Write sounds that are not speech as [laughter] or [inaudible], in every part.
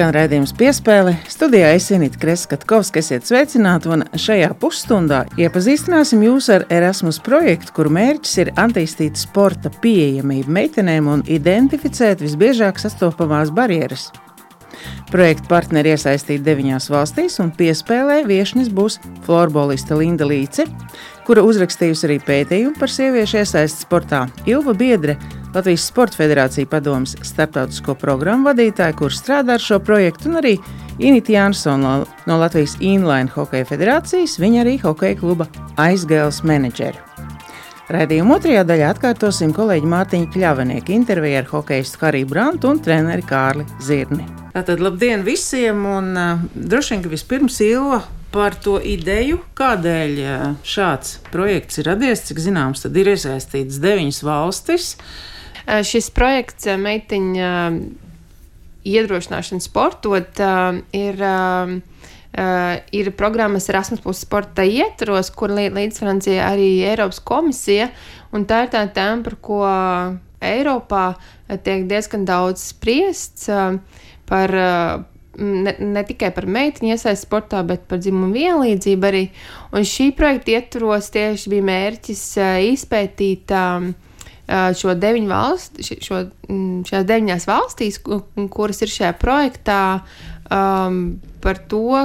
Skan redzējums piespēle. Studijā es Inīti Kreskatkovs, esiet sveicināti, un šajā pusstundā iepazīstināsim jūs ar Erasmus projektu, kuru mērķis ir attīstīt sporta pieejamību meitenēm un identificēt visbiežāk sastopamās barjeras. Projekta partneri iesaistīti deviņās valstīs, un piespēlē viesnis būs florboliste Linda Līce, kura uzrakstījusi arī pētījumu par sieviešu iesaisti sportā. Ilva Biedre, Latvijas Sporta Federācija padomas starptautisko programmu vadītāja, kurš strādā ar šo projektu, un arī Inita Jansona no, Latvijas Inline Hokeja Federācijas, viņa arī hokeja kluba aizgāles menedžeri. Raidījuma otrajā daļā atkārtosim kolēģi Mārtiņa Kļavinieka interviju ar hokeistu Hariju Brantu un treneri Kārli Zirni. Tātad labdien visiem un uh, droši vien, ka vispirms Ilva par to ideju, kādēļ šāds projekts ir radies. Cik zināms, tad ir iesaistīts deviņas valstis. Šis projekts meitiņa iedrošināšana sportot ir Uh, ir programmas Erasmus Plus sporta ietvaros, kur līdzfinansē arī Eiropas komisija. Tā ir tā tēma, par ko Eiropā tiek diezgan daudz spriests uh, par. Ne, ne tikai par meitiņu iesaistu sportā, bet par dzimumu vienlīdzību arī. Un šī projekta ietvaros tieši bija mērķis izpētīt šo deviņu valstu, šo, šajās deviņās valstīs, kuras ir šajā projektā, um, par to,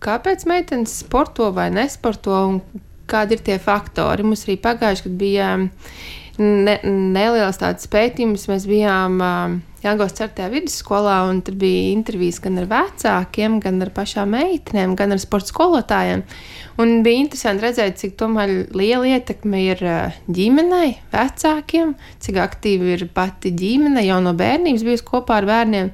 kāpēc meitenes sporto vai nesporto un kādi ir tie faktori. Mums arī pagājuši, kad bija ne, neliels tāds pētījums, mēs bijām uh, Jāgos Certajā vidusskolā, un tur bija intervijas gan ar vecākiem, gan ar pašām meitenēm, gan ar sporta skolotājiem. Un bija interesanti redzēt, cik liela ietekme ir ģimenei, vecākiem, cik aktīvi ir pati ģimene jau no bērnības bijusi kopā ar bērniem.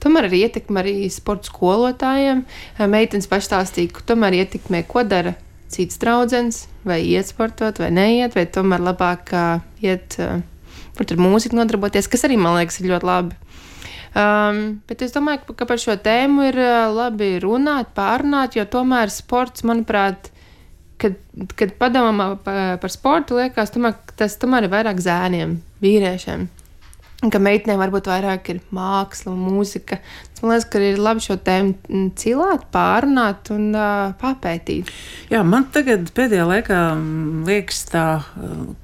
Tomēr arī ietekmē arī sporta skolotājiem. Meitenes pašstāstīja, ka tomēr ietekmē, ko dara cits draugs, vai iet sportot, vai neiet, vai tomēr labāk uh, iet uh, ar mūziku nodarboties, kas arī man liekas ir ļoti labi. Um, bet es domāju, ka, par šo tēmu ir uh, labi runāt, pārunāt, jo tomēr sports, manuprāt, kad, kad padomā par sportu, liekas, tomēr, tas tomēr ir vairāk zēniem, vīriešiem ka meitenēm varbūt vairāk ir māksla un mūzika. Man liekas, ka ir labi šo tēmu cilāt, pārunāt un uh, papētīt. Jā, man tagad pēdējā laikā liekas tā,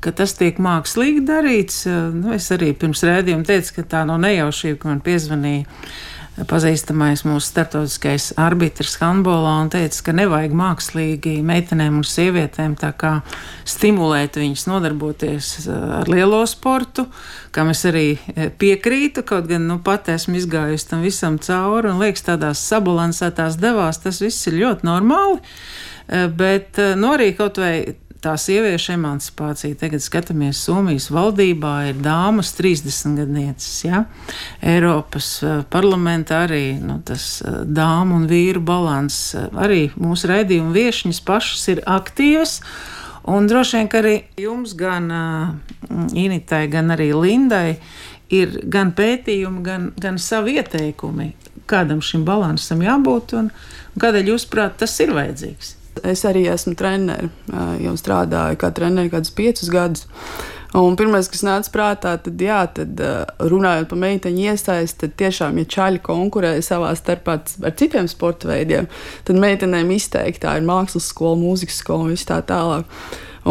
ka tas tiek mākslīgi darīts. Nu, es arī pirms rēdījuma teicu, ka tā nav nejaušība, ka man piezvanīja pazīstamais mūsu starptautiskais arbitrs handbolā un teica, ka nevajag mākslīgi meitenēm un sievietēm stimulēt viņas nodarboties uh, ar lielo sportu, kam es arī uh, piekrītu, kaut gan nu, pat esmu izgājusi tam visam cauri un liekas tādās sabalansētās devās, tas viss ir ļoti normāli. Uh, bet nu, arī kaut vai tā sieviešu emancipācija. Tagad skatāmies, Somijas valdībā ir dāmas 30 gadnieces. Ja? Eiropas eh, parlamentā arī nu, tas eh, dāmu un vīru balans. Eh, arī mūsu raidījuma viešņas pašas ir aktīvas. Un droši vien, ka arī jums, gan uh, Initai, gan arī Lindai, ir gan pētījumi, gan, gan savi ieteikumi, kādam šim balansam jābūt un, un kādēļ jūs prāt tas ir vajadzīgs. Es arī esmu treneris. Jau strādāju kā treneris kādus piecus gadus. Un pirmais, kas nāca prātā, tad, jā, tad runājot par meiteņu iesaisti, tad tiešām, ja čaļi konkurē savā starpā ar citiem sporta veidiem, tad meitenēm izteikti tā ir mākslas skola, mūzikas skola un viss tā tālāk.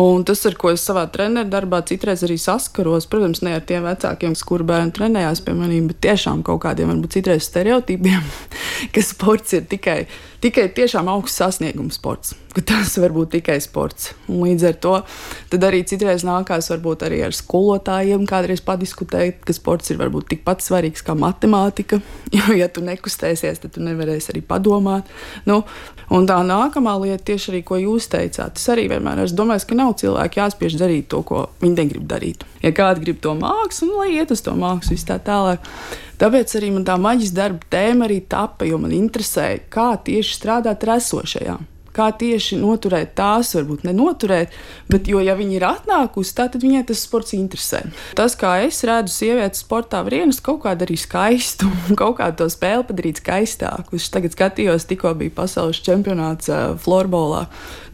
Un tas, ar ko es savā treneru darbā citreiz arī saskaros, protams, ne ar tiem vecākiem, kur bērni trenējās pie maniem, bet tiešām kaut kādiem varbūt citreiz stereotipiem, [laughs] ka sports ir tikai, tikai tiešām augsts sasniegums sports, ka tas var būt tikai sports. Un līdz ar to arī citreiz nākās varbūt arī ar skolotājiem kādreiz padiskutēt, ka sports ir varbūt tikpat svarīgs kā matemātika, [laughs] jo, ja tu nekustēsies, tad tu nevarēsi arī padomāt. Nu, un tā nākamā lieta, tieši arī ko jūs teicāt, tas arī vienmēr es domāju, ka nav cilvēki jāspiež darīt to, ko viņi negrib darīt. Ja kāds grib to mākslu, nu, lai iet uz to mākslu, vis tā tālāk. Tāpēc arī man tā maģiskā darba tēma arī tapa, jo man interesēja, kā tieši strādāt ar esošajām kā tieši noturēt tās, varbūt nenoturēt, bet, jo, ja viņi ir atnākusi, tad viņai tas sports interesē. Tas, kā es redzu sievietes sportā, var ienest kaut kādu arī skaistu, [laughs] kaut kādu to spēli padarīt skaistāku. Es tagad skatījos, tikko bija pasaules čempionāts uh, florbolā.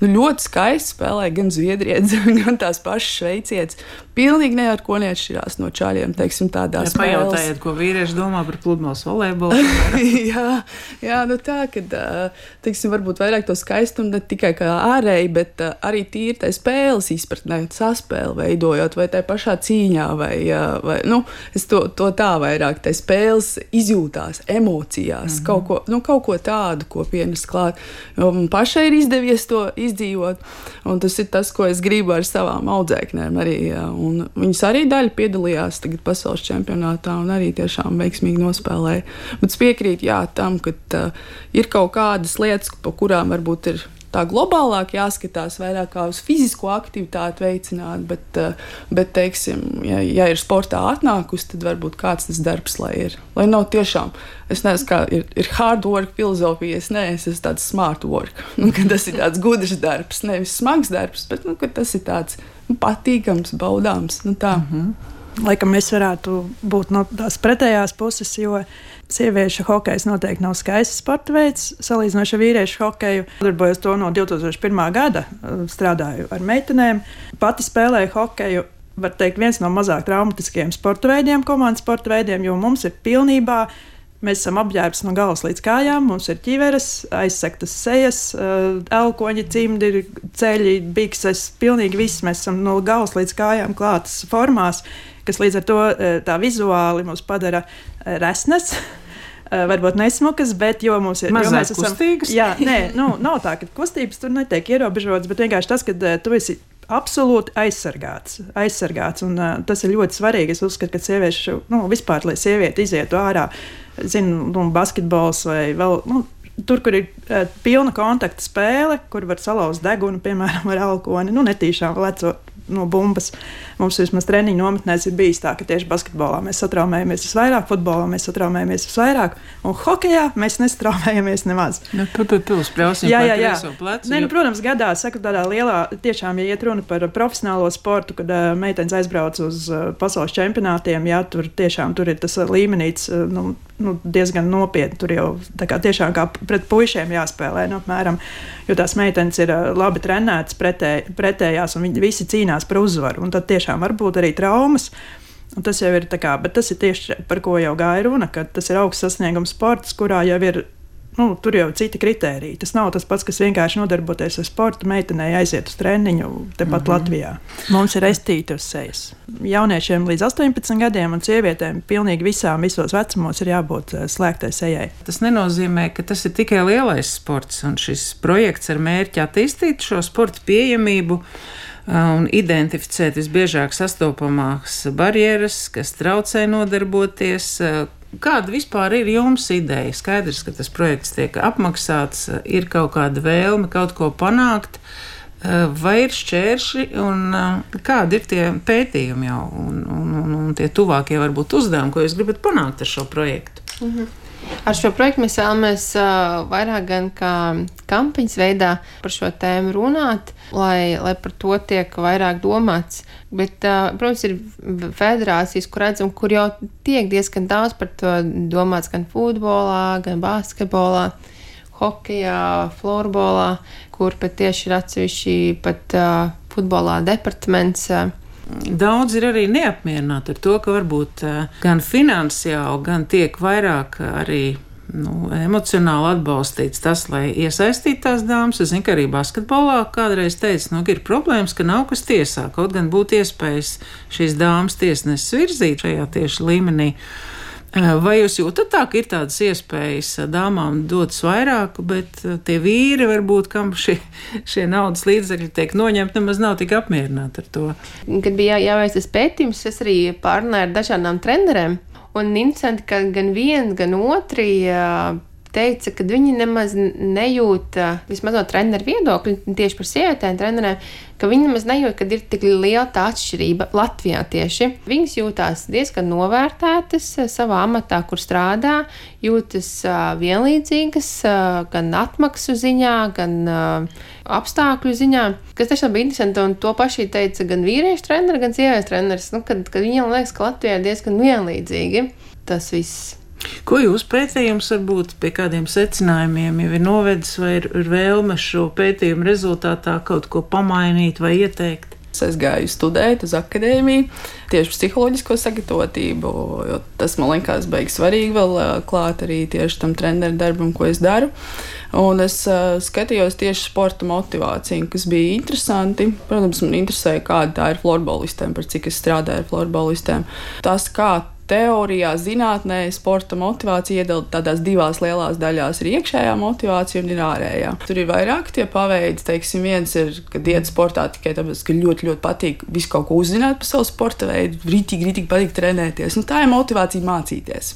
Nu, ļoti skaisti spēlēja gan zviedrietis, [laughs] gan tās pašas šveicietes. pilnīgi ne ar ko neatšķirās no čaļiem. Teiksim, tādā ja pajautājiet, ko vīrieši domā par pludmales volejbolu. [laughs] jā, jā, nu tā, ka, teiksim, varbūt vairāk to skaistumu ne tikai kā ārēji, bet arī tīri tai spēles izpratnē, saspēli veidojot, vai tai pašā cīņā, vai, vai nu, es to, to tā vairāk, tai spēles izjūtās, emocijās, mm -hmm. kaut, ko, nu, kaut ko tādu, ko pienes klāt. Jo man pašai ir izdevies to izdzīvot, un tas ir tas, ko es gribu ar savām audzēknēm arī. Un viņas arī daļa piedalījās tagad pasaules čempionātā un arī tiešām veiksmīgi nospēlēja. Bet es piekrītu jā, tam, ka uh, ir kaut kādas lietas, pa kurām varbūt ir tā globālāk jāskatās vairāk kā uz fizisko aktivitāti veicināt, bet, eh, bet teiksim, ja, ja ir sportā atnākusi, tad varbūt kāds tas darbs, lai ir. Lai nav tiešām, es nezinu, kā ir, ir hard work filozofija, es neesmu es tāds smart work, [laughs] nu, tas ir tāds gudrs darbs, nevis smags darbs, bet nu, tas ir tāds nu, patīkams, baudāms. Nu, tā. mm -hmm. Laikam mēs varētu būt no tās pretējās puses, jo Sieviešu hokejs noteikti nav skaists sporta veids, salīdzinoši ar vīriešu hokeju. Darbojos to no 2001. gada, strādāju ar meitenēm. Pati spēlēju hokeju. Var teikt, viens no mazāk traumatiskiem sporta veidiem, komandas sporta veidiem, jo mums ir pilnībā Mēs esam apģērbti no galvas līdz kājām, mums ir ķiveres, aizsektas sejas, elkoņi, cimdi, ceļi, bikses. Pilnīgi viss mēs esam no galvas līdz kājām klātas formās, kas līdz ar to tā vizuāli mūs padara resnes. [laughs] Varbūt nesmukas, bet jo mums ir Mazāk mēs esam kustīgas. Jā, nē, [laughs] nu, nav tā, ka kustības tur netiek ierobežotas, bet vienkārši tas, ka tu esi absolūti aizsargāts. aizsargāts un, uh, tas ir ļoti svarīgi. Es uzskatu, ka sieviešu, nu, vispār, lai sieviete izietu ārā, zinu, nu, basketbols vai vēl. Nu, Tur, kur ir uh, pilna kontakta spēle, kur var salauzt degunu, piemēram, ar alkoholu, nu, netīšām lecot no bumbas. Mums vismaz treniņu nometnēs ir bijis tā, ka tieši basketbolā mēs satraumējamies visvairāk, futbolā mēs satraumējamies visvairāk, un hokeja mēs nesatraumējamies nemaz. Nu, tu tur tur spļausim jā, jā, jā. Plecu, ne, nu, protams, gadās, saku tādā lielā, tiešām, ja iet runa par profesionālo sportu, kad uh, meitenes aizbrauc uz uh, pasaules čempionātiem, jā, tur tiešām tur ir tas līmenis, uh, nu, nu, diezgan nopietni. Tur jau kā, tiešām kā pret puišiem jāspēlē. Nu, apmēram, jo tās meitenes ir labi trenētas pretē, pretējās, un viņi visi cīnās par uzvaru. Un tad tiešām var būt arī traumas. Un tas jau ir tā kā, bet tas ir tieši par ko jau gāja runa, ka tas ir augsts sasniegums sports, kurā jau ir nu, tur jau ir citi kriteriji. Tas nav tas pats, kas vienkārši nodarboties ar sportu, meitenei aiziet uz treniņu tepat mm -hmm. Latvijā. Mums ir estīti uz sejas. Jauniešiem līdz 18 gadiem un sievietēm pilnīgi visām, visos vecumos ir jābūt eh, slēgtai sejai. Tas nenozīmē, ka tas ir tikai lielais sports un šis projekts ar mērķi attīstīt šo sporta pieejamību un identificēt visbiežāk sastopamās barjeras, kas traucē nodarboties, Kāda vispār ir jums ideja? Skaidrs, ka tas projekts tiek apmaksāts, ir kaut kāda vēlme kaut ko panākt, vai ir šķēršļi un kādi ir tie pētījumi jau un, un, un, un tie tuvākie varbūt uzdevumi, ko jūs gribat panākt ar šo projektu? -hmm. Ar šo projektu mēs vēlamies uh, vairāk gan kā kampaņas veidā par šo tēmu runāt, lai, lai par to tiek vairāk domāts. Bet, uh, protams, ir federācijas, kur redzam, kur jau tiek diezgan daudz par to domāts gan futbolā, gan basketbolā, hokeja, florbolā, kur pat tieši ir atsevišķi pat uh, futbolā departaments. Uh, Daudz ir arī neapmierināti ar to, ka varbūt eh, gan finansiāli, gan tiek vairāk arī nu, emocionāli atbalstīts tas, lai iesaistītu tās dāmas. Es zinu, ka arī basketbolā kādreiz teica, nu, ka ir problēmas, ka nav kas tiesā. Kaut gan būtu iespējas šīs dāmas tiesneses virzīt šajā tieši līmenī. Vai jūs jūtat tā, ka ir tādas iespējas dāmām dotas vairāk, bet tie vīri, varbūt, kam šie, šie naudas līdzekļi tiek noņemti, nemaz nav tik apmierināti ar to? Kad bija jā, jāveic tas pētījums, es arī pārunāju ar dažādām trenerēm. Un interesanti, ka gan viens, gan otrs teica, ka viņi nemaz nejūt, vismaz no treneru viedokļa, tieši par sievietēm trenerēm, ka viņi nemaz nejūt, ka ir tik liela tā atšķirība Latvijā tieši. Viņas jūtās diezgan novērtētas savā amatā, kur strādā, jūtas vienlīdzīgas gan atmaksu ziņā, gan apstākļu ziņā, kas tiešām bija interesanti. Un to paši teica gan vīriešu treneris, gan sieviešu treneris, nu, kad, kad viņiem liekas, ka Latvijā ir diezgan vienlīdzīgi tas viss. Ko jūs pētījums varbūt pie kādiem secinājumiem jau ir novedis, vai ir, ir vēlme šo pētījumu rezultātā kaut ko pamainīt vai ieteikt? Es gāju studēt uz akadēmiju, tieši psiholoģisko sagatavotību, jo tas man liekas, beigas svarīgi vēl klāt arī tieši tam treneru darbam, ko es daru. Un es uh, skatījos tieši sporta motivāciju, kas bija interesanti. Protams, man interesēja, kāda tā ir florbolistiem, par cik es strādāju ar florbolistiem. Tas, kā teorijā, zinātnē, sporta motivācija iedalīta tādās divās lielās daļās. Ir iekšējā motivācija un ir ārējā. Tur ir vairāk tie paveidi. Teiksim, viens ir, ka iet sportā tikai tāpēc, ka ļoti, ļoti patīk visu kaut ko uzzināt par savu sporta veidu, rītīgi, rītīgi patīk trenēties. Nu, tā ir motivācija mācīties.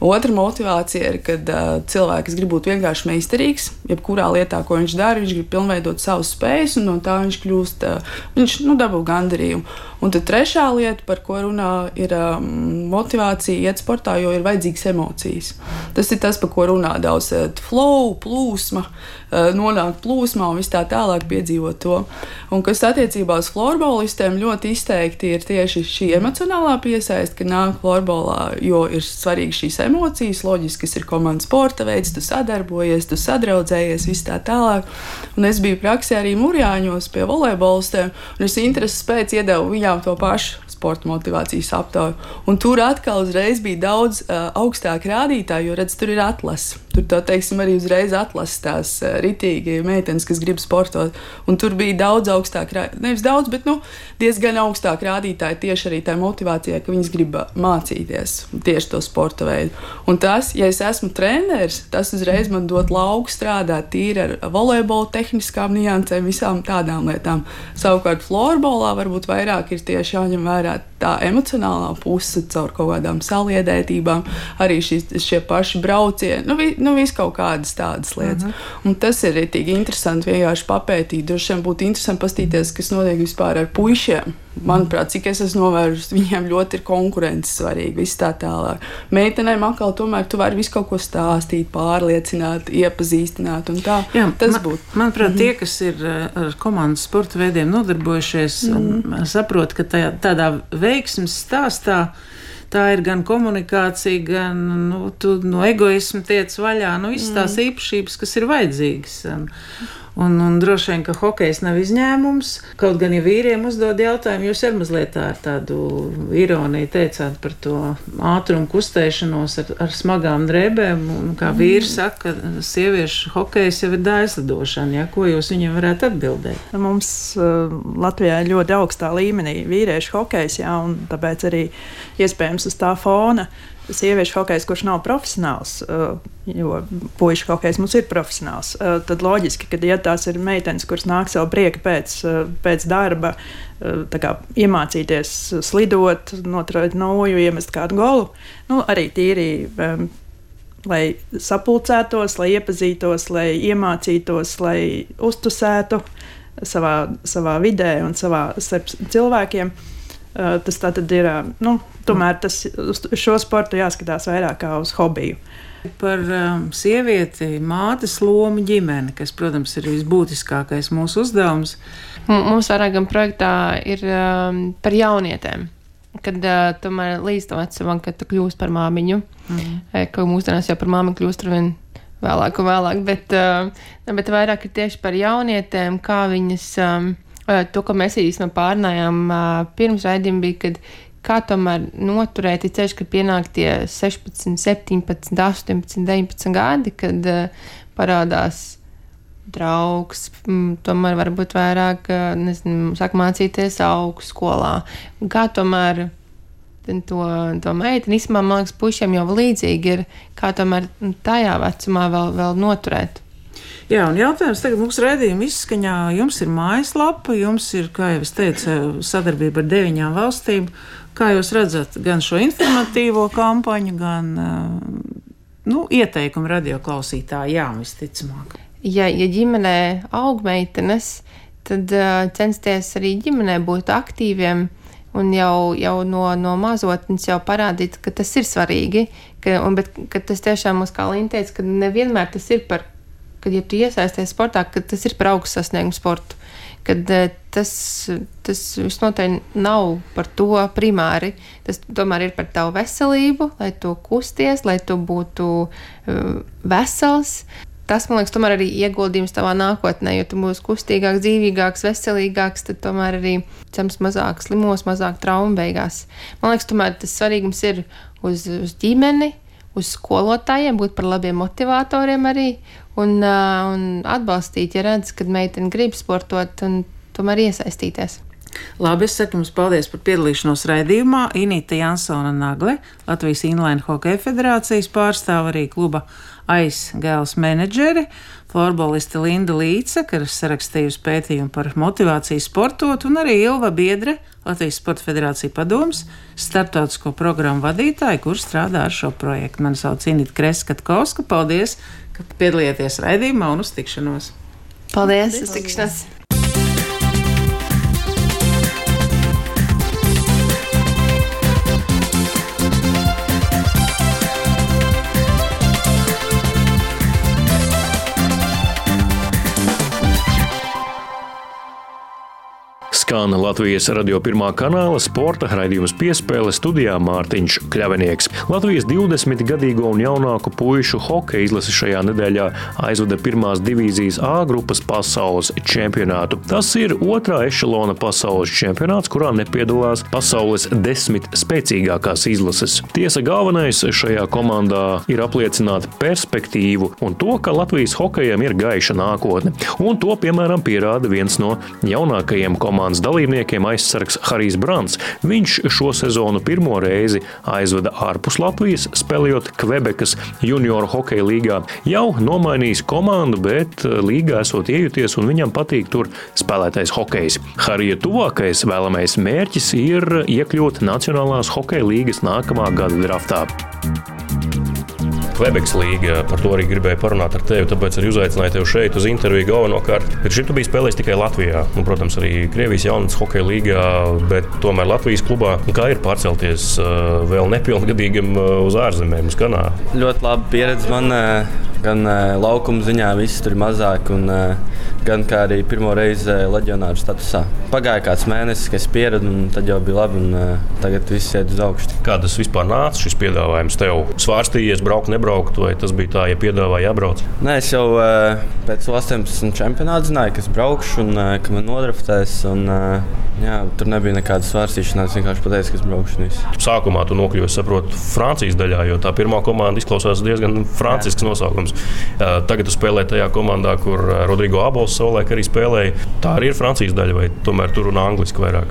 Otra motivācija ir, kad uh, cilvēks grib būt vienkārši meistarīgs. Jebkurā lietā, ko viņš dara, viņš grib pilnveidot savas spējas, un no tā viņš kļūst, uh, viņš nu, dabū gandarījumu. Un tad trešā lieta, par ko runā, ir um, motivācija iet sportā, jo ir vajadzīgas emocijas. Tas ir tas, par ko runā daudz flow, plūsma, uh, nonākt plūsmā un vis tā tālāk piedzīvot to. Un kas attiecībā uz florbolistiem ļoti izteikti ir tieši šī emocionālā piesaiste, ka nāk florbolā, jo ir svarīgi šīs emocijas, loģiski, kas ir komandas sporta veids, tu sadarbojies, tu sadraudzējies, viss tā tālāk. Un es biju praksē arī Mūrjāņos pie volejbolistiem, un es intereses pēc iedevu viņām to pašu sporta motivācijas aptauju. Un tur atkal uzreiz bija daudz uh, augstāk rādītāji, jo redz, tur ir atlase. Tur tā teiksim, arī uzreiz atlases tās ritīgi meitenes, kas grib sportot. Un tur bija daudz augstāk, nevis daudz, bet nu, diezgan augstāk rādītāji tieši arī tā motivācijā, ka viņas grib mācīties tieši to sporta veidu. Un tas, ja es esmu treneris, tas uzreiz man dod lauku strādāt tīri ar volejbola tehniskām niansēm, visām tādām lietām. Savukārt florbolā varbūt vairāk ir tieši jāņem vērā tā emocionālā puse caur kaut kādām saliedētībām, arī šis, šie paši braucieni, nu, vi, nu kaut kādas tādas lietas. Uh mhm. -huh. Un tas ir arī interesanti vienkārši papētīt. Droši vien būtu interesanti paskatīties, kas notiek vispār ar puišiem. Manuprāt, cik es esmu novērojusi, viņiem ļoti ir konkurence svarīga, viss tā tālāk. Meitenēm atkal tomēr tu vari visu kaut ko stāstīt, pārliecināt, iepazīstināt, un tā Jā, tas man, būtu. Manuprāt, mm -hmm. tie, kas ir eh, ar komandas sporta veidiem nodarbojušies, mm -hmm. saprot, ka tajā, tādā veiksmes stāstā tā ir gan komunikācija, gan nu, no egoisma tiec vaļā. Nu, visas tās mm. īpašības, kas ir vajadzīgas. Un, Un, un droši vien, ka hokejs nav izņēmums. Kaut gan, ja vīriem uzdod jautājumu, jūs ar mazliet tā ar tādu ironiju teicāt par to ātrumu kustēšanos ar, ar smagām drēbēm. Un, kā mm. vīrs saka, sieviešu hokejs jau ir dāizlidošana. Ja? Ko jūs viņam varētu atbildēt? Mums uh, Latvijā ir ļoti augstā līmenī vīriešu hokejs, jā, un tāpēc arī iespējams uz tā fona sieviešu hokejs, kurš nav profesionāls, uh, jo puikas hokejs mums ir profesionāls, uh, tad loģiski, ka ja tās ir meitenes, kuras nāk savu prieku pēc, uh, pēc darba, kā, iemācīties slidot, noturēt noju, iemest kādu golu, nu, arī tīri. Lai sapulcētos, lai iepazītos, lai iemācītos, lai uztusētu savā, savā vidē un savā starp cilvēkiem. Tas tā tad ir nu, Tomēr tas, uz šo sportu jāskatās vairāk kā uz hobiju. Par um, sievieti, mātes lomu ģimeni, kas, protams, ir visbūtiskākais mūsu uzdevums. Mums vairāk gan projektā ir um, par jaunietēm. Kad uh, tomēr līdz tam vecumam, kad tu kļūsi par māmiņu, mm. ka mūsdienās jau par māmiņu kļūst ar vien vēlāk un vēlāk, bet, uh, bet vairāk ir tieši par jaunietēm, kā viņas, um, uh, to, ko mēs īstenībā pārnājām uh, pirms raidījuma, bija, kad kā tomēr noturēt ceļš, kad pienāk tie 16, 17, 18, 19 gadi, kad uh, parādās draugs, tomēr varbūt vairāk, uh, nezinu, sāk mācīties augstskolā. Kā tomēr to, to meiteni, īstenībā, man liekas, pušiem jau līdzīgi ir, kā tomēr tajā vecumā vēl, vēl noturēt. Jā, un jautājums tagad mūsu redzējuma izskaņā. Jums ir mājaslapa, jums ir, kā jau es teicu, sadarbība ar deviņām valstīm. Kā jūs redzat, gan šo informatīvo kampaņu, gan nu, ieteikumu radioklausītājām visticamāk? Ja, ja ģimenē aug meitenes, tad uh, censties arī ģimenē būt aktīviem un jau, jau no, no mazotnes jau parādīt, ka tas ir svarīgi. Ka, un, bet ka tas tiešām mums, kā Līna teica, ka nevienmēr tas ir par, kad ja tu iesaisties sportā, ka tas ir par augstu sasniegumu sportu kad eh, tas, tas visnotaļ nav par to primāri. Tas tomēr ir par tavu veselību, lai tu kusties, lai tu būtu uh, vesels. tas, man liekas, tomēr arī ieguldījums tavā nākotnē, jo tu būsi kustīgāks, dzīvīgāks, veselīgāks, tad tomēr arī cems mazāk slimos, mazāk traumu beigās. Man liekas, tomēr tas svarīgums ir uz, uz ģimeni, uz skolotājiem, būt par labiem motivatoriem arī un, un atbalstīt, ja redz, kad meitene grib sportot un tomēr iesaistīties. Labi, es saku jums paldies par piedalīšanos raidījumā. Inīta Jansona Nagle, Latvijas Inline Hokeja federācijas pārstāv arī kluba aizgāles menedžeri, florboliste Linda Līce, kas sarakstījusi pētījumu par motivāciju sportot, un arī Ilva Biedre, Latvijas Sporta federācija padoms, starptautisko programmu vadītāja, kurš strādā ar šo projektu. Mani sauc Inita Kreskatkovska. Paldies, ka piedalījāties raidījumā un uz tikšanos! Paldies, uz tikšanos! Skan Latvijas radio pirmā kanāla sporta raidījums piespēle studijā Mārtiņš Kļavinieks. Latvijas 20-gadīgo un jaunāku puišu hokeja izlase šajā nedēļā aizvada pirmās divīzijas A grupas pasaules čempionātu. Tas ir otrā ešalona pasaules čempionāts, kurā nepiedalās pasaules desmit spēcīgākās izlases. Tiesa galvenais šajā komandā ir apliecināt perspektīvu un to, ka Latvijas hokejam ir gaiša nākotne. Un to, piemēram, pierāda viens no jaunākajiem komandas komandas dalībniekiem aizsargs Harijs Brants. Viņš šo sezonu pirmo reizi aizvada ārpus Latvijas, spēlējot Kvebekas junioru hokeja līgā. Jau nomainījis komandu, bet eh, līgā esot iejuties un viņam patīk tur spēlētais hokejs. Harija tuvākais vēlamais mērķis ir iekļūt Nacionālās hokeja līgas nākamā gada draftā. Kvebeks līga. Par to arī gribēju parunāt ar tevi. Tāpēc arī uzaicināju tevi šeit uz interviju galvenokārt. Bet šim tu biji spēlējis tikai Latvijā. Un, protams, arī Krievijas jaunatnes hokeja līgā, bet tomēr Latvijas klubā. Kā ir pārcelties uh, vēl nepilngadīgam uh, uz ārzemēm, uz Kanādu? Ļoti laba pieredze man. Uh, gan laukuma ziņā, viss tur mazāk, un gan arī pirmo reizi leģionāru statusā. Pagāja kāds mēnesis, kad es pieradu, un tad jau bija labi, un tagad viss iet uz augšu. Kā tas vispār nāca šis piedāvājums tev? Svārstījies, braukt, nebraukt? vai tas bija tā, ja piedāvāja jābrauc? Nē, es jau uh, pēc 18 čempionāta zināju, ka es braukšu un uh, ka man nodraftēs. Un, uh, jā, tur nebija nekādas svārstīšanās. Vienkārši pateicu, ka es braukšu. Sākumā tu nokļuvi, saprotu, Francijas daļā, jo tā pirmā komanda izklausās diezgan francisks nosaukums. Uh, tagad tu spēlē tajā komandā, kur Rodrigo Abols savulaik arī spēlēja. Tā arī ir Francijas daļa, vai tur runā angliski vairāk?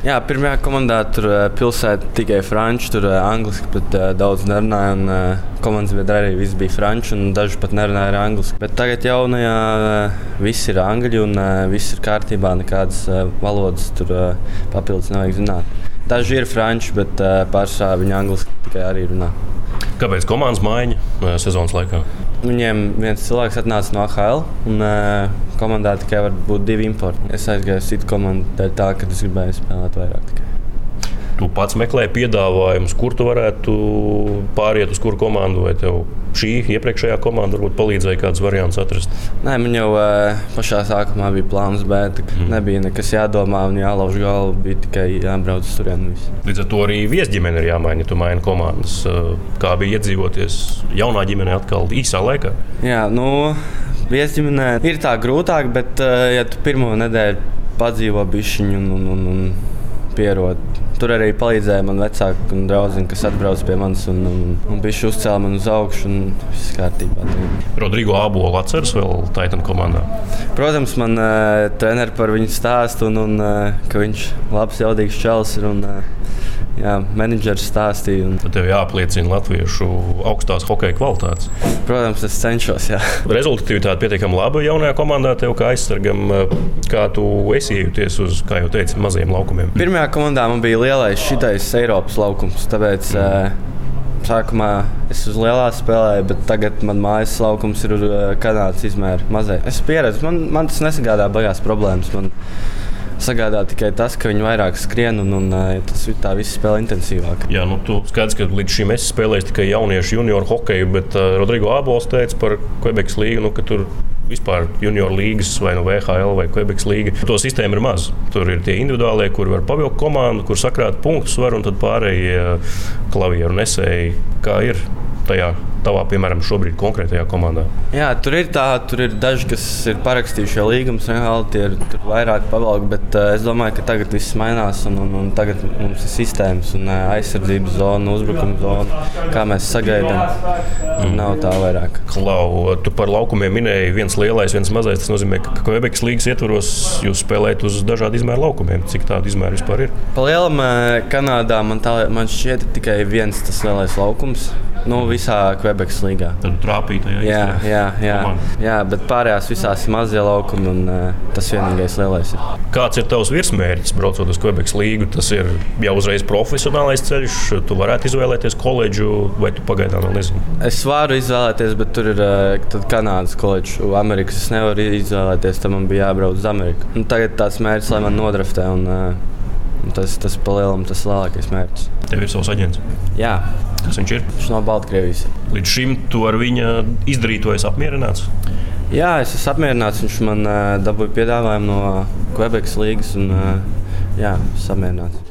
Jā, pirmajā komandā tur pilsēta tikai franču, tur angliski pat uh, daudz nerunāja. Un, uh, komandas biedri arī viss bija franču, un daži pat nerunāja angliski. Bet tagad jaunajā uh, viss ir angļu un uh, viss ir kārtībā. Nekādas uh, valodas tur uh, papildus nevajag zināt. Daži ir franču, bet uh, pārsvarā viņi angliski tikai arī runā. Kāpēc komandas maiņa sezonas laikā? Viņiem viens cilvēks atnāca no AHL, un uh, komandā tikai var būt divi importi. Es aizgāju uz citu komandu, dēļ tā, ka es gribēju spēlēt vairāk. Tikai. Tu pats meklē piedāvājumus, kur tu varētu pāriet uz kuru komandu, vai tev šī iepriekšējā komanda varbūt palīdzēja kādus variantus atrast? Nē, man jau pašā sākumā bija plāns, bet mm. nebija nekas jādomā un jālauž galva. Bija tikai jābrauc uz turieni. Līdz ar to arī viesģimene ir jāmaina, ja tu maini komandas. Kā bija iedzīvoties jaunā ģimenē atkal īsā laikā? Jā, nu, viesģimenē ir tā grūtāk, bet uh, ja tu pirmo nedēļu padzīvo bišķiņu un, un, un, un pierod Tur arī palīdzēja man vecāki un draugi, kas atbrauca pie manis un, un, un bija uzcēlīja man uz augšu. Viss kārtībā. Rodrigo Abolu atceras vēl Titan komandā. Protams, man uh, treneris par viņu stāstu un, un uh, ka viņš ir labs, jaudīgs čels. Ir, un, uh, jā, menedžers stāstīja. Un... Tev jāapliecina latviešu augstās hokeja kvalitātes. Protams, es cenšos. Jā. Rezultatīvitāte pietiekami laba jaunajā komandā, tev kā aizsargam, kā tu esi iejuties uz, kā jau teici, maziem laukumiem. Pirmajā komandā man bija lielais šitais Eiropas laukums. Tāpēc, mm. Sākumā es uz lielā spēlēju, bet tagad man mājas laukums ir Kanādas izmēra mazai. Es pieredzu, man, man tas nesagādā baigās problēmas. Man, sagādā tikai tas, ka viņi vairāk skrien un, un tas tā viss spēlē intensīvāk. Jā, nu, tu skaidrs, ka līdz šim es spēlēju tikai jauniešu junioru hokeju, bet uh, Rodrigo Abols teica par Quebekas līgu, nu, ka tur vispār junior līgas vai no VHL vai Quebekas līga. To sistēmu ir maz. Tur ir tie individuālie, kur var pavilkt komandu, kur sakrāt punktus var un tad pārējie klavieru nesēji. Kā ir? Tajā tavā, piemēram, šobrīd konkrētajā komandā? Jā, tur ir tā, tur ir daži, kas ir parakstījuši līgumus, reāli tie ir vairāk pavalki, bet uh, es domāju, ka tagad viss mainās un, un, un tagad mums ir sistēmas un uh, aizsardzības zona, uzbrukuma zona, kā mēs sagaidām. Mm. Nav tā vairāk. Klau, tu par laukumiem minēji viens lielais, viens mazais. Tas nozīmē, ka Kvebekas līgas ietvaros jūs spēlējat uz dažādu izmēru laukumiem. Cik tādu izmēru vispār ir? Pa lielam Kanādā man, tā, man šķiet tikai viens tas lielais laukums. Nu, visā Quebekas līgā. Tad trāpīja. Jā, jā, jā, jā, bet pārējās visās ir mazie laukumi, un uh, tas vienīgais lielais ir. Kāds ir tavs virsmērķis, braucot uz Quebekas līgu? Tas ir jau uzreiz profesionālais ceļš. Tu varētu izvēlēties koledžu, vai tu pagaidām vēl nezini? Es varu izvēlēties, bet tur ir uh, Kanādas koledžs, Amerikas. Es nevaru izvēlēties, tam man bija jābrauc uz Ameriku. Un tagad tāds mērķis, lai man nodraftē. Un, uh, Tas, tas palielam, tas lielākais mērķis. Tev ir savs aģents. Jā. Kas viņš ir? Viņš no Baltkrievijas. Līdz šim tu ar viņa izdarīto esi apmierināts? Jā, es esmu apmierināts. Viņš man uh, dabūja piedāvājumu no Quebekas līnijas un uh, jā, samierināts.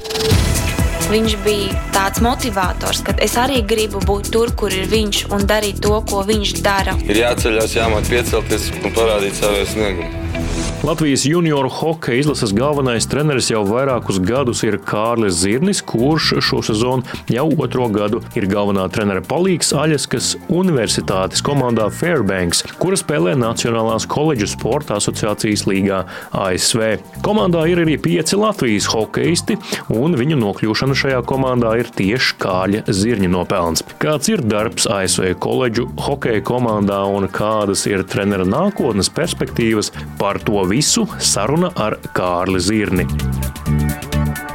Viņš bija tāds motivators, ka es arī gribu būt tur, kur ir viņš un darīt to, ko viņš dara. Ir jāceļās, jāmāk piecelties un parādīt savu sniegumu. Latvijas junioru hokeja izlases galvenais treneris jau vairākus gadus ir Kārlis Zirnis, kurš šo sezonu jau otro gadu ir galvenā trenera palīgs Aļaskas Universitātes komandā Fairbanks, kura spēlē Nacionālās koledžu sporta asociācijas līgā ASV. Komandā ir arī pieci Latvijas hokeisti, un viņu nokļūšana šajā komandā ir tieši Kāļa Zirņa nopelns. Kāds ir darbs ASV koledžu hokeja komandā un kādas ir trenera nākotnes perspektīvas par to visu saruna ar Kārli Zirni.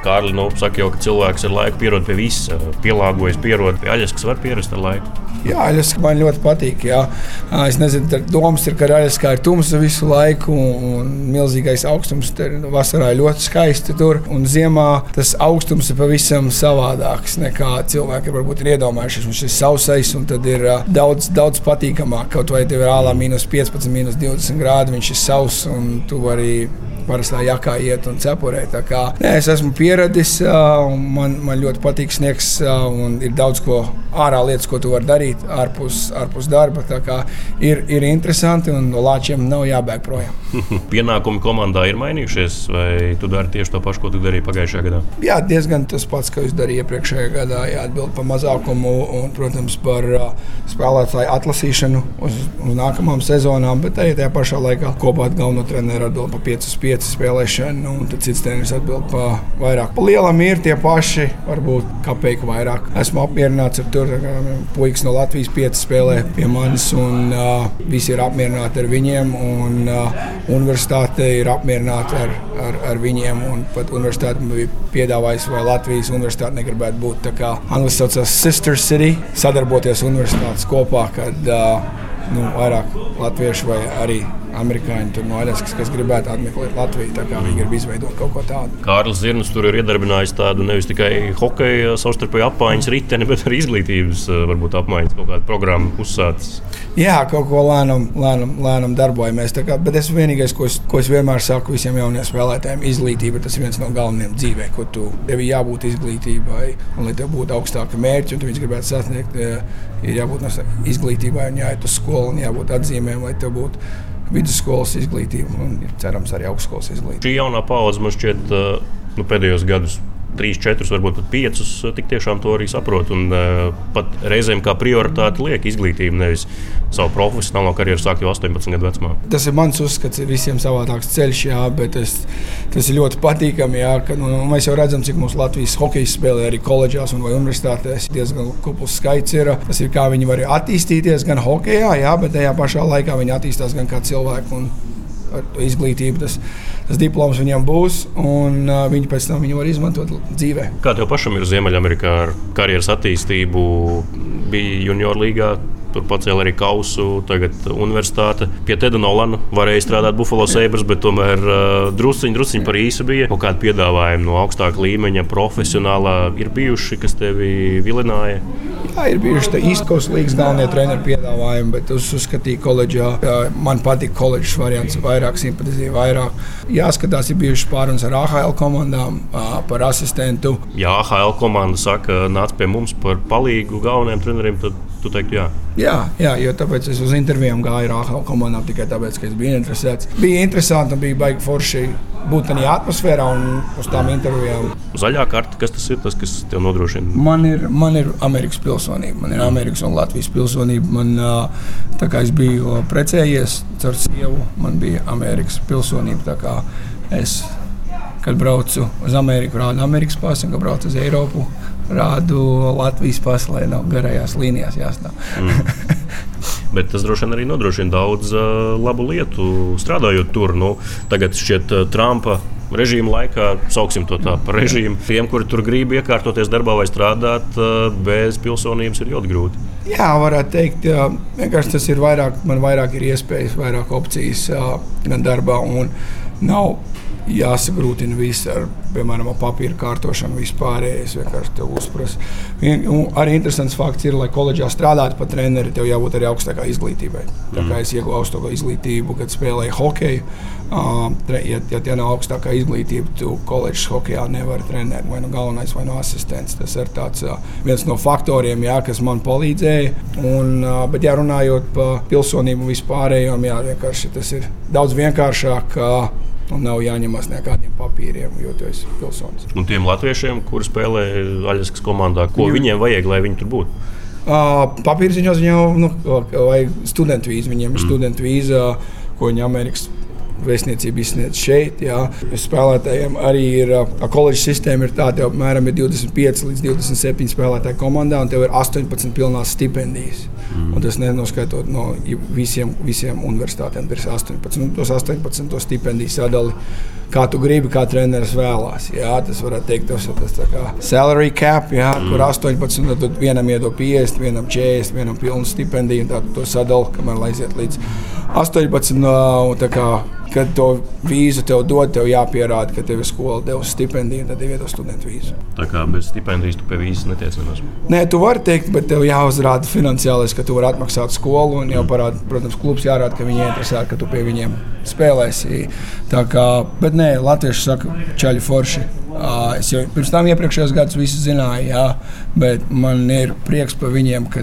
Kārli, nu, saka jau, ka cilvēks ar laiku pierod pie visa, pielāgojas, pierod pie aļas, kas var pierast ar laiku. Jā, aļas man ļoti patīk. Jā. Es nezinu, domas ir, ka aļas kā ir tumsa visu laiku un milzīgais augstums. Tur vasarā ir ļoti skaisti tur. Un ziemā tas augstums ir pavisam savādāks nekā cilvēki varbūt ir iedomājušies. Viņš ir sausais un tad ir daudz, daudz patīkamāk. Kaut vai tev ir ālā mīnus 15, mīnus 20 grādi, viņš ir sauss un tu vari parastā jakā iet un cepurē. Kā, nē, es esmu pieradis, man, man ļoti patīk sniegs, un ir daudz ko ārā lietas, ko tu vari darīt ārpus, ārpus darba. Ir, ir interesanti, un no lāčiem nav jābēg projām. [laughs] Pienākumi komandā ir mainījušies, vai tu dari tieši to pašu, ko tu darīji pagājušajā gadā? Jā, diezgan tas pats, ko es darīju iepriekšējā gadā. Jāatbild par mazākumu un, protams, par uh, spēlētāju atlasīšanu uz, uz nākamām sezonām, bet arī tajā pašā laikā kopā ar galveno treneru atbild par 5 uz 5 vietas spēlēšanu, un tad cits treneris atbild par vairāk. Pa lielam ir tie paši, varbūt kapeiku vairāk. Esmu apmierināts ar to, ka puikas no Latvijas pieci spēlē pie manis, un uh, visi ir apmierināti ar viņiem. Un, uh, universitāte ir apmierināta ar, ar, ar viņiem, un pat universitāte bija piedāvājusi, vai Latvijas universitāte negribētu būt tā kā Anglijas saucās Sister City, sadarboties universitātes kopā, kad uh, nu, vairāk latviešu vai arī amerikāņi no Aļaskas, kas gribētu apmeklēt Latviju. Viņi grib izveidot kaut ko tādu. Kārlis Zirnis tur ir iedarbinājis tādu nevis tikai hokeja savstarpēju apmaiņas riteni, [laughs] bet arī izglītības varbūt apmaiņas kaut kādu programmu uzsācis. Jā, kaut ko lēnām, lēnām, lēnām darbojamies. Kā, bet es vienīgais, ko es, ko es vienmēr saku visiem jauniem spēlētājiem, izglītība tas ir viens no galvenajiem dzīvē, ko tu tev ir jābūt izglītībai, un lai tev būtu augstāka mērķa, un tu viņus gribētu sasniegt, ir jābūt izglītībai, un jāiet uz skolu, un jābūt atzīmēm, lai tev būtu vidusskolas izglītību un cerams arī augstskolas izglītību. Šī jaunā paudze man šķiet nu, pēdējos gados trīs, četrus, varbūt pat piecus, tik tiešām to arī saprot. Un uh, pat reizēm kā prioritāte liek izglītību, nevis savu profesionālo karjeru sākt jau 18 gadu vecumā. Tas ir mans uzskats, visiem savādāks ceļš, jā, bet es, tas ir ļoti patīkami. Jā, ka, nu, mēs jau redzam, cik mūsu Latvijas hokeja spēlē arī koledžās un universitātēs. Diezgan kupls skaits ir. Tas ir kā viņi var attīstīties gan hokeja, jā, bet tajā pašā laikā viņi attīstās gan kā cilvēki un izglītību. Tas, tas diploms viņam būs, un uh, viņi pēc tam viņu var izmantot dzīvē. Kā tev pašam ir Ziemeļamerikā ar karjeras attīstību? Bija junior līgā. Tur pacēla arī kausu, tagad universitāte. Pie Teda Nolana varēja strādāt Buffalo Sabres, bet tomēr uh, drusciņi, drusciņi par īsu bija. Kaut kādi piedāvājumi no augstāka līmeņa, profesionālā ir bijuši, kas tevi vilināja. Jā, ir bijuši tā īstkos līgas galvenie treneri piedāvājumi, bet es uzskatīju, ka koledžā man patīk koledžas variants, vairāk simpatizēju, vairāk. Jāskatās, ir bijušas pārunas ar AHL komandām par asistentu. Ja AHL komanda saka, nāc pie mums par palīgu galvenajiem treneriem, tad tu teiktu, jā. Jā, jā, jo tāpēc es uz intervijām gāju ar AHL komandām tikai tāpēc, ka es biju interesēts. Bija interesanti un bija baigi forši būt tajā atmosfērā un uz tām intervijām. Zaļā karte, kas tas ir, tas, kas tev nodrošina? Man ir, man ir Amerikas pilsonība, man ir Amerikas un Latvijas pilsonība. Man, tā kā es biju precējies ar sievu, man bija Amerikas pilsonība. Es, kad braucu uz Ameriku, rādu Amerikas pasu, un kad braucu uz Eiropu, rādu Latvijas pasu, lai nav garajās līnijās jāstāv. Mm. [laughs] Bet tas droši vien arī nodrošina daudz uh, labu lietu strādājot tur. Nu, tagad šķiet, uh, Trumpa režīma laikā, sauksim to tā par režīmu, tiem, kuri tur grib iekārtoties darbā vai strādāt uh, bez pilsonības, ir ļoti grūti. Jā, varētu teikt, jā, vienkārši tas ir vairāk, man vairāk ir iespējas, vairāk opcijas uh, gan darbā. Nav jāsagrūtina viss ar, piemēram, papīra kārtošanu, vispārējais. Vienkārši te uzprasa. Arī interesants fakts ir, lai koledžā strādātu par treneri, tev jābūt arī augstākai izglītībai. Tā kā mm. es ieguvu augstāko izglītību, kad spēlēju hokeju. Ja, ja tie nav augstākā izglītība, tu koledžas hokeja nevari trenēt vai nu galvenais, vai nu asistents. Tas ir tāds, viens no faktoriem, jā, kas man palīdzēja. Un, bet, ja runājot par pilsonību vispārējām, jā, vienkārši tas ir daudz vienkāršāk. Un nav jāņemas nekādiem papīriem, jo tu esi pilsonis. Un tiem latviešiem, kuri spēlē Aļaskas komandā, ko jo. viņiem vajag, lai viņi tur būtu? Uh, Papīrs viņos viņam nu, vajag studentu vīzu. Viņiem ir mm. studentu vīza, ko viņi Amerikas vēstniecība izsniedz šeit. Jā. Spēlētājiem arī ir koledžas sistēma, ir tāda, ka apmēram ir 25 līdz 27 spēlētāju komandā, un tev ir 18 pilnās stipendijas. Mm. Un tas nenoskaitot no visiem, visiem universitātēm, ir 18. Un tos 18 to stipendiju sadali, kā tu gribi, kā treneris vēlās. Jā, tas varētu teikt, tas ir tas kā salary cap, jā, mm. kur 18, tad vienam iedod 50, vienam 40, vienam pilnu stipendiju, tā tu to sadali, kamēr aiziet līdz 18. Un, kā, kad to vīzu tev dod, tev jāpierāda, ka tev ir skola devusi stipendiju, tad tev iedod studentu vīzu. Tā kā bez stipendijas tu pie vīzes netiec nemaz. Nē, tu vari teikt, bet tev jāuzrāda finansiālais, ka tu vari atmaksāt skolu, un jau parāda, protams, klubs jārāda, ka viņi interesē, ka tu pie viņiem spēlēsi. Tā kā, bet nē, latvieši saka, čaļi forši. Es jau pirms tam iepriekšējos gadus visu zināju, jā, bet man ir prieks par viņiem, ka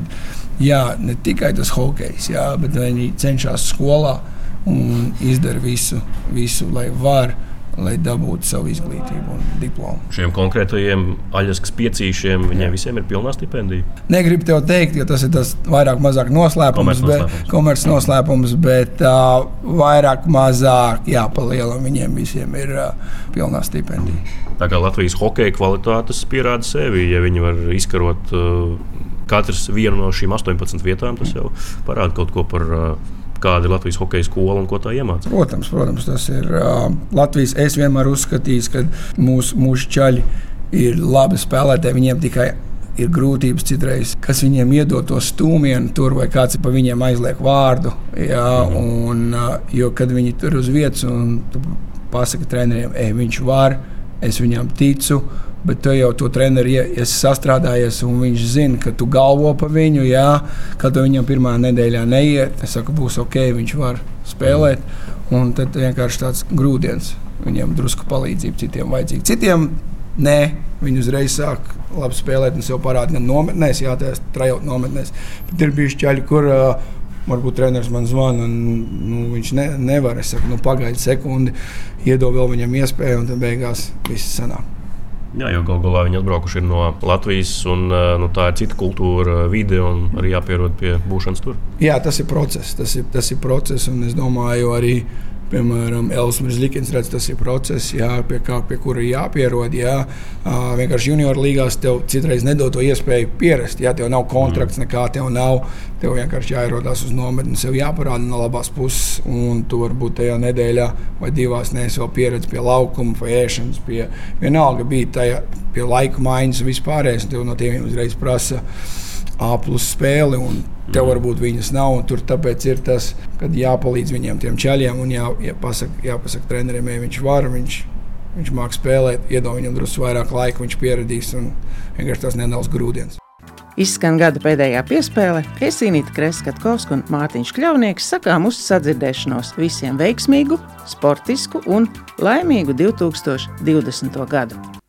jā, ne tikai tas hokejs, jā, bet viņi cenšas skolā un izdara visu, visu lai varētu lai dabūtu savu izglītību un diplomu. Šiem konkrētajiem aļaskas piecīšiem viņiem visiem ir pilnā stipendija. Negribu tev teikt, ka tas ir tas vairāk mazāk noslēpums, komerces noslēpums, bet uh, vairāk mazāk jāpalielina viņiem visiem ir uh, pilnā stipendija. Tā kā Latvijas hokeja kvalitātes pierāda sevi, ja viņi var izkarot uh, katrs vienu no šīm 18 vietām, tas jau parāda kaut ko par uh, kāda ir Latvijas hokeja skola un ko tā iemācās. Protams, protams, tas ir uh, Latvijas. Es vienmēr uzskatīju, ka mūsu, mūsu čaļi ir labi spēlētāji. Viņiem tikai ir grūtības citreiz, kas viņiem iedod to stūmienu, tur vai kāds pa viņiem aizliek vārdu. Jā, mm. un, jo kad viņi tur uz vietas un pasaka treneriem, ej, viņš var, es viņam ticu. Bet tu jau to treneri esi sastrādājies, un viņš zina, ka tu galvo par viņu. Jā, kad viņam pirmā nedēļā neiet, es saku, būs ok, viņš var spēlēt. Un tad vienkārši tāds grūdienis viņiem drusku palīdzību, citiem vajadzīga. Citiem nē, viņi uzreiz sāk labi spēlēt un sev parādīt gan nometnēs, jā, tās trajot nometnēs. Bet ir bijuši ķēļi, kur uh, varbūt treneris man zvana, un nu, viņš ne, nevar. Es saku, nu, pagaidi sekundi, iedod vēl viņam iespēju, un tad beigās viss sanāk. Jā, jo galu galā viņi atbraukuši no Latvijas, un nu, tā ir cita kultūra, vide, un arī jāpierod pie būšanas tur. Jā, tas ir process. Tas ir, tas ir process, un es domāju, arī Piemēram, Elsmers Likins redz, tas ir process, jā, pie, kā, pie kura jāpierod. Jā. Vienkārši junior līgās tev citreiz nedod to iespēju pierast. Jā, tev nav kontrakts, mm. nekā tev nav. Tev vienkārši jāierodās uz nometni, sev jāparāda no labās puses. Un tu varbūt tajā nedēļā vai divās neesi vēl pieredzējis pie laukuma, pie ēšanas, pie vienalga bija tajā pie laika maiņas un vispārējais. Tev no tiem uzreiz prasa A plus spēli. Tev varbūt viņas nav, un tur tāpēc ir tas, ka jāpalīdz viņiem, tiem ceļiem, un jā, jāpasaka, jāpasaka treneriem, ja viņš var, viņš, viņš māks spēlēt, iedod viņam drusku vairāk laika, viņš pieradīs, un vienkārši tas nedaudz grūdienis. Izskan gada pēdējā piespēle, Esinīta Kreskatkovska un Mārtiņš Kļavnieks sakām uz sadzirdēšanos visiem veiksmīgu, sportisku un laimīgu 2020. gadu.